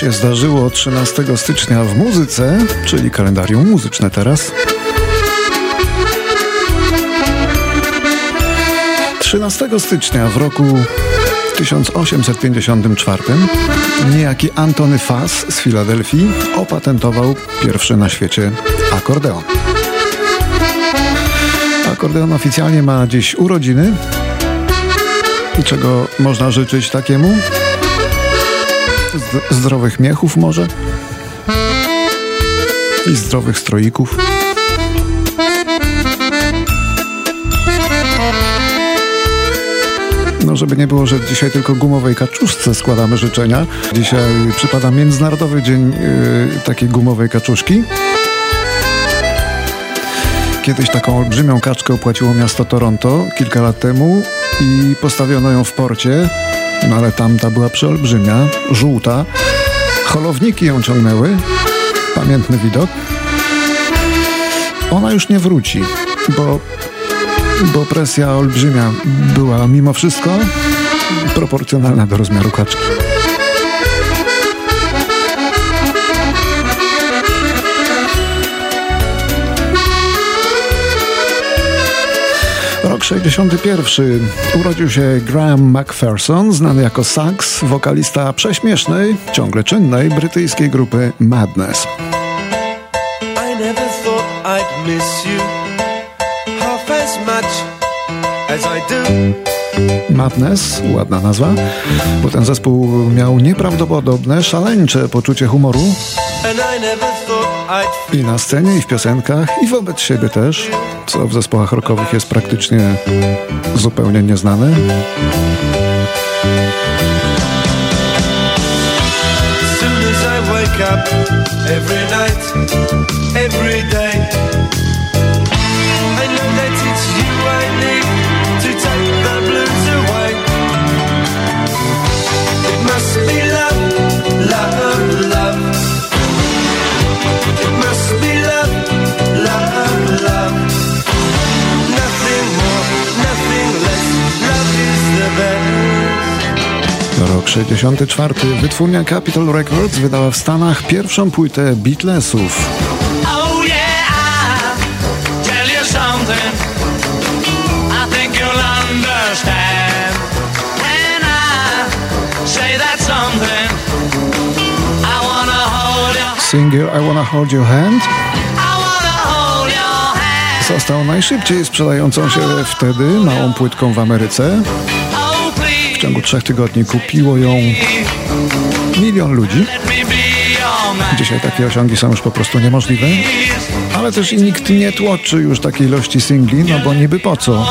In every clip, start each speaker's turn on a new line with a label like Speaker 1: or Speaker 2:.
Speaker 1: się zdarzyło 13 stycznia w muzyce, czyli kalendarium muzyczne teraz. 13 stycznia w roku 1854 niejaki Antony Fass z Filadelfii opatentował pierwszy na świecie akordeon. Akordeon oficjalnie ma dziś urodziny. I czego można życzyć takiemu? Zdrowych miechów może? I zdrowych stroików? No, żeby nie było, że dzisiaj tylko gumowej kaczuszce składamy życzenia. Dzisiaj przypada Międzynarodowy Dzień yy, takiej gumowej kaczuszki. Kiedyś taką olbrzymią kaczkę opłaciło miasto Toronto kilka lat temu i postawiono ją w porcie, no ale tamta była przeolbrzymia, żółta. Holowniki ją ciągnęły. Pamiętny widok. Ona już nie wróci, bo, bo presja olbrzymia była mimo wszystko proporcjonalna do rozmiaru kaczki. 61. Urodził się Graham McPherson, znany jako sax, wokalista prześmiesznej, ciągle czynnej brytyjskiej grupy Madness. I never I. Madness, ładna nazwa, bo ten zespół miał nieprawdopodobne, szaleńcze poczucie humoru. I na scenie, i w piosenkach, i wobec siebie też, co w zespołach rockowych jest praktycznie zupełnie nieznane. every night, every day. 64. Wytwórnia Capitol Records wydała w Stanach pierwszą płytę Beatlesów. Oh yeah, Single I Wanna Hold Your Hand. Został najszybciej sprzedającą się wtedy małą płytką w Ameryce ciągu trzech tygodni kupiło ją milion ludzi. Dzisiaj takie osiągi są już po prostu niemożliwe, ale też nikt nie tłoczy już takiej ilości singli, no bo niby po co?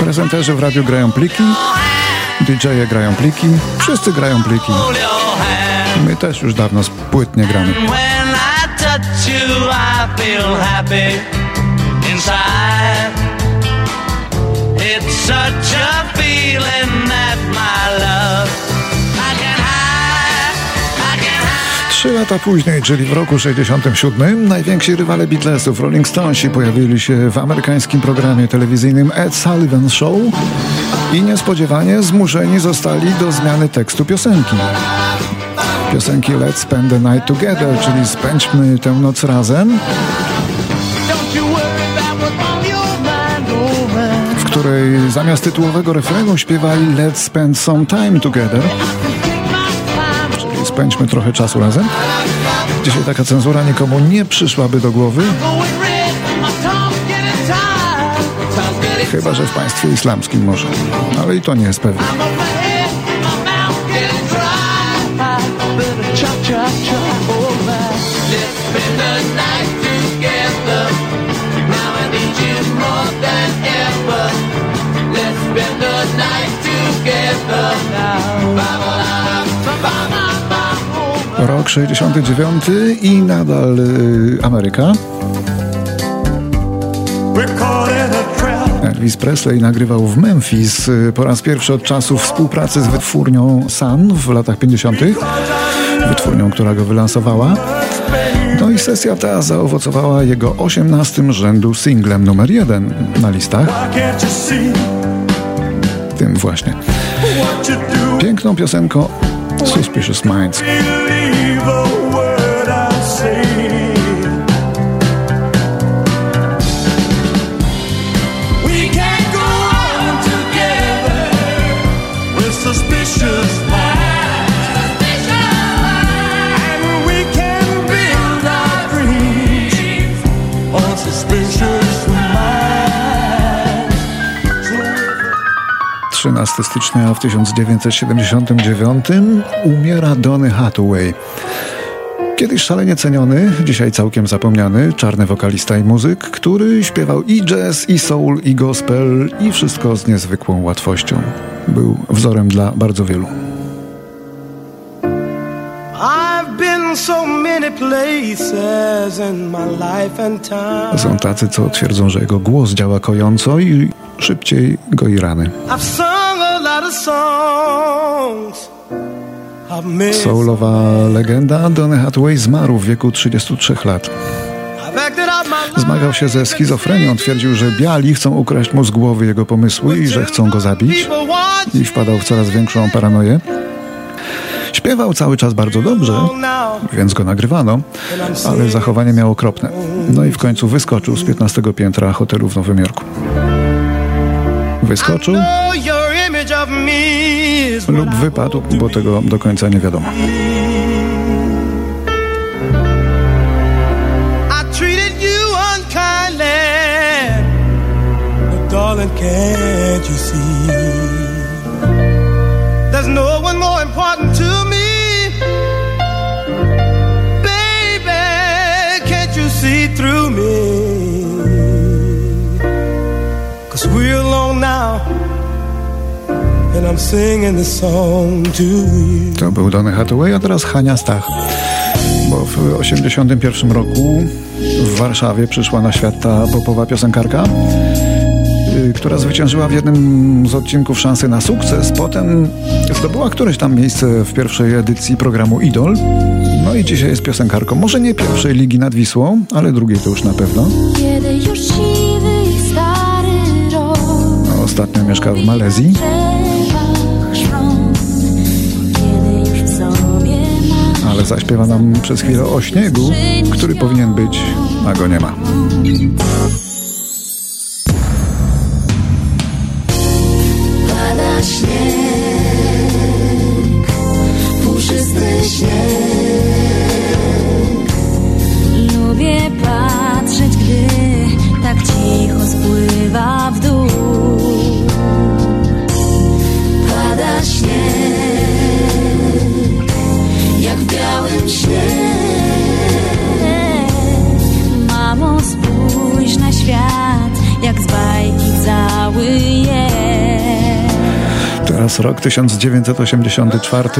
Speaker 1: Prezenterzy w radiu grają pliki, DJ-e grają pliki, wszyscy grają pliki. My też już dawno z płyt nie gramy. Such a feeling that my love Trzy lata później, czyli w roku 67, najwięksi rywale Beatlesów, Rolling Stonesi, pojawili się w amerykańskim programie telewizyjnym Ed Sullivan Show i niespodziewanie zmuszeni zostali do zmiany tekstu piosenki. Piosenki Let's Spend the Night Together, czyli spędźmy tę noc razem, której zamiast tytułowego refrenu śpiewali Let's Spend Some Time Together. Czyli spędźmy trochę czasu razem. Dzisiaj taka cenzura nikomu nie przyszłaby do głowy. Chyba, że w państwie islamskim może. Ale i to nie jest pewne. Rok 69 i nadal y, Ameryka. Elvis Presley nagrywał w Memphis y, po raz pierwszy od czasu współpracy z wytwórnią Sun w latach 50. Wytwórnią, która go wylansowała. No i sesja ta zaowocowała jego 18 rzędu singlem numer jeden na listach. Tym właśnie. Piękną piosenką Suspicious Minds. Stycznia w 1979 umiera Donny Hathaway. Kiedyś szalenie ceniony, dzisiaj całkiem zapomniany, czarny wokalista i muzyk, który śpiewał i jazz, i soul, i gospel, i wszystko z niezwykłą łatwością. Był wzorem dla bardzo wielu. Są tacy, co twierdzą, że jego głos działa kojąco i szybciej goi rany. Soulowa legenda Donny Hathaway zmarł w wieku 33 lat. Zmagał się ze schizofrenią, twierdził, że biali chcą ukraść mu z głowy jego pomysły i że chcą go zabić i wpadał w coraz większą paranoję. Śpiewał cały czas bardzo dobrze, więc go nagrywano, ale zachowanie miał okropne. No i w końcu wyskoczył z 15 piętra hotelu w Nowym Jorku. Wyskoczył lub wypadł, bo tego do końca nie wiadomo. Darling, can't you see? There's no one more important to me. Baby, can't you see through me? To był Donny Hathaway, a teraz Hania Stach. Bo w 1981 roku w Warszawie przyszła na świat ta popowa piosenkarka, y, która zwyciężyła w jednym z odcinków szansy na sukces. Potem zdobyła któreś tam miejsce w pierwszej edycji programu Idol. No i dzisiaj jest piosenkarką. Może nie pierwszej ligi nad Wisłą, ale drugiej to już na pewno. Rok. Ostatnio mieszka w Malezji. Ale zaśpiewa nam przez chwilę o śniegu, który powinien być, a go nie ma. Rok 1984.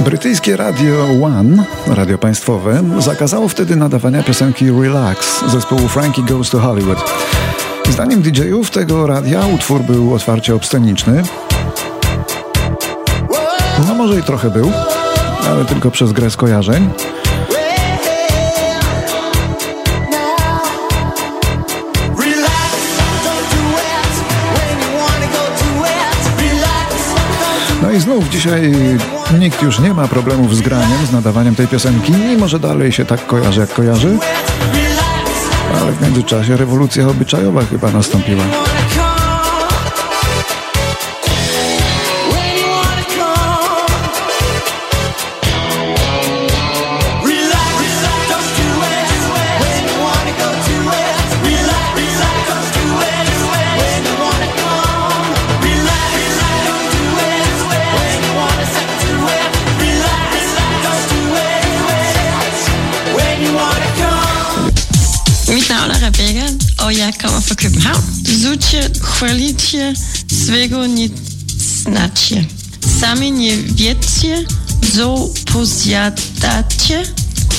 Speaker 1: Brytyjskie Radio One, radio państwowe, zakazało wtedy nadawania piosenki Relax zespołu Frankie Goes to Hollywood. Zdaniem DJ-ów tego radia utwór był otwarcie obsceniczny. No może i trochę był ale tylko przez grę skojarzeń. I znów dzisiaj nikt już nie ma problemów z graniem, z nadawaniem tej piosenki, mimo że dalej się tak kojarzy jak kojarzy. Ale w międzyczasie rewolucja obyczajowa chyba nastąpiła.
Speaker 2: Jakawa for København. Zucie, chwalicie, swego nie znacie. Sami nie wiecie, co pozjadacie.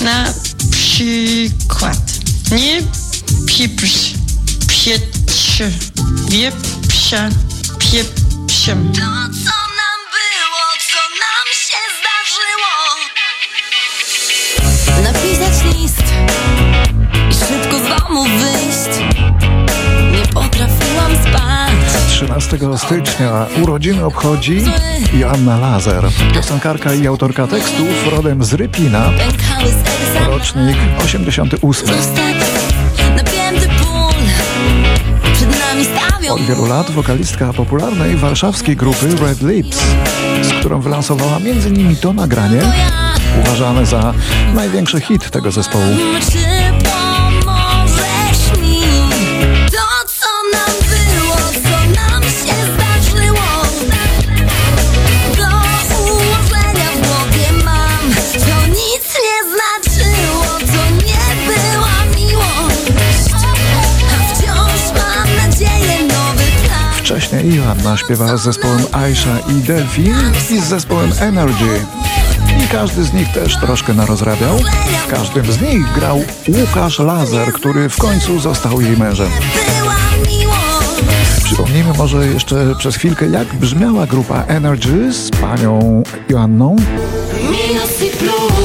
Speaker 2: Na przykład nie pieprz, pieprz, wieprza, pieprzem. To, co
Speaker 1: 13 stycznia urodziny obchodzi Joanna Lazer, piosenkarka i autorka tekstów rodem z Rypina, rocznik 88. Od wielu lat wokalistka popularnej warszawskiej grupy Red Lips, z którą wylansowała m.in. to nagranie, uważane za największy hit tego zespołu. Joanna śpiewała z zespołem Aisha i Delphi i z zespołem Energy. I każdy z nich też troszkę narozrabiał. W każdym z nich grał Łukasz Lazer, który w końcu został jej mężem. Przypomnijmy może jeszcze przez chwilkę, jak brzmiała grupa Energy z panią Joanną. Minus i plus.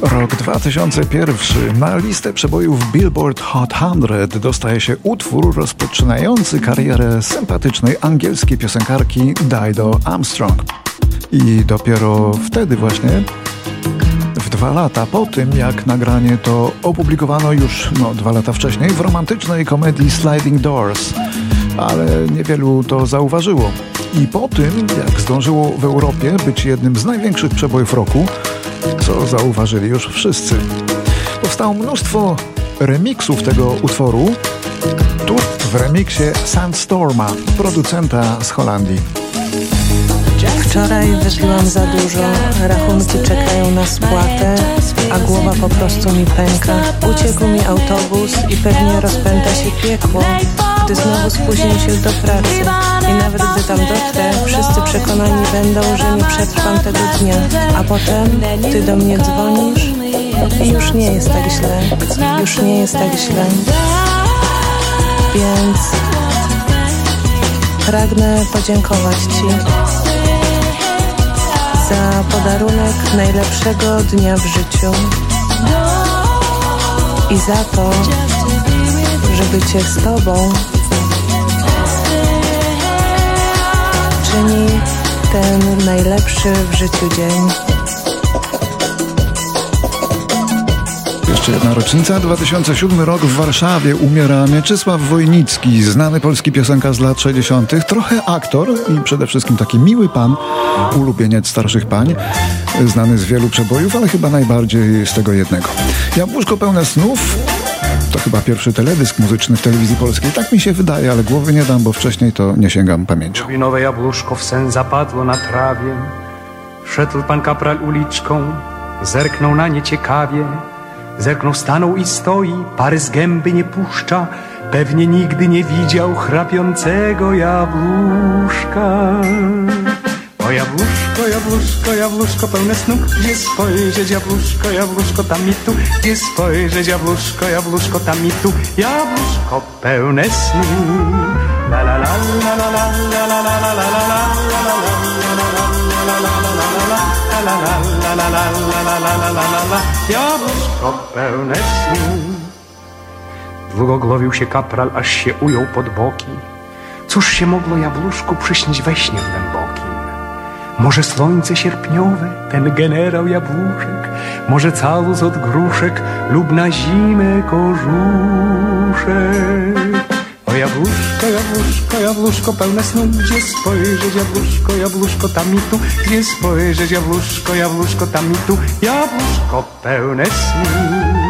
Speaker 1: Rok 2001. Na listę przebojów Billboard Hot 100 dostaje się utwór rozpoczynający karierę sympatycznej angielskiej piosenkarki Dido Armstrong. I dopiero wtedy właśnie w dwa lata po tym, jak nagranie to opublikowano już no, dwa lata wcześniej w romantycznej komedii Sliding Doors, ale niewielu to zauważyło. I po tym, jak zdążyło w Europie być jednym z największych przebojów roku, co zauważyli już wszyscy. Powstało mnóstwo remiksów tego utworu, tu w remiksie Sandstorma, producenta z Holandii.
Speaker 3: Wczoraj wypiłam za dużo, rachunki czekają na spłatę, a głowa po prostu mi pęka. Uciekł mi autobus i pewnie rozpęta się piekło, gdy znowu spóźnię się do pracy. Tam dotrę, wszyscy przekonani będą, że nie przetrwam tego dnia. A potem ty do mnie dzwonisz i już nie jest tak źle, już nie jest tak źle. Więc pragnę podziękować Ci za podarunek najlepszego dnia w życiu i za to, że bycie z Tobą czyni ten najlepszy w życiu dzień.
Speaker 1: Jeszcze jedna rocznica, 2007 rok w Warszawie umiera Mieczysław Wojnicki, znany polski piosenkarz z lat 60., trochę aktor i przede wszystkim taki miły pan, ulubieniec starszych pań, znany z wielu przebojów, ale chyba najbardziej z tego jednego. Jabłuszko pełne snów, to chyba pierwszy teledysk muzyczny w telewizji polskiej. Tak mi się wydaje, ale głowy nie dam, bo wcześniej to nie sięgam pamięcią.
Speaker 4: Nowe jabłuszko w sen zapadło na trawie. Szedł pan kapral uliczką, zerknął na nie ciekawie. Zerknął, stanął i stoi, pary z gęby nie puszcza, pewnie nigdy nie widział chrapiącego jabłuszka. O jabłuszko, jabłuszko, jabłuszko pełne snu, gdzie spojrzeć jabłuszko, jabłuszko tam i tu, gdzie spojrzeć jabłuszko, jabłuszko tam i tu, jabłuszko pełne snu. La la la la la la la la la la la Jabłuszko pełne snu. Długo głowił się kapral, aż się ujął pod boki. Cóż się mogło jabłuszku przyśnić we śnie głębokim? Może słońce sierpniowe, ten generał jabłuszek, może całus od gruszek lub na zimę kożuszek. O jabłuszko, jabłuszko, jabłuszko pełne snu, gdzie spojrzeć jabłuszko, jabłuszko tam i tu, gdzie spojrzeć jabłuszko, jabłuszko tam i tu, jabłuszko pełne snu.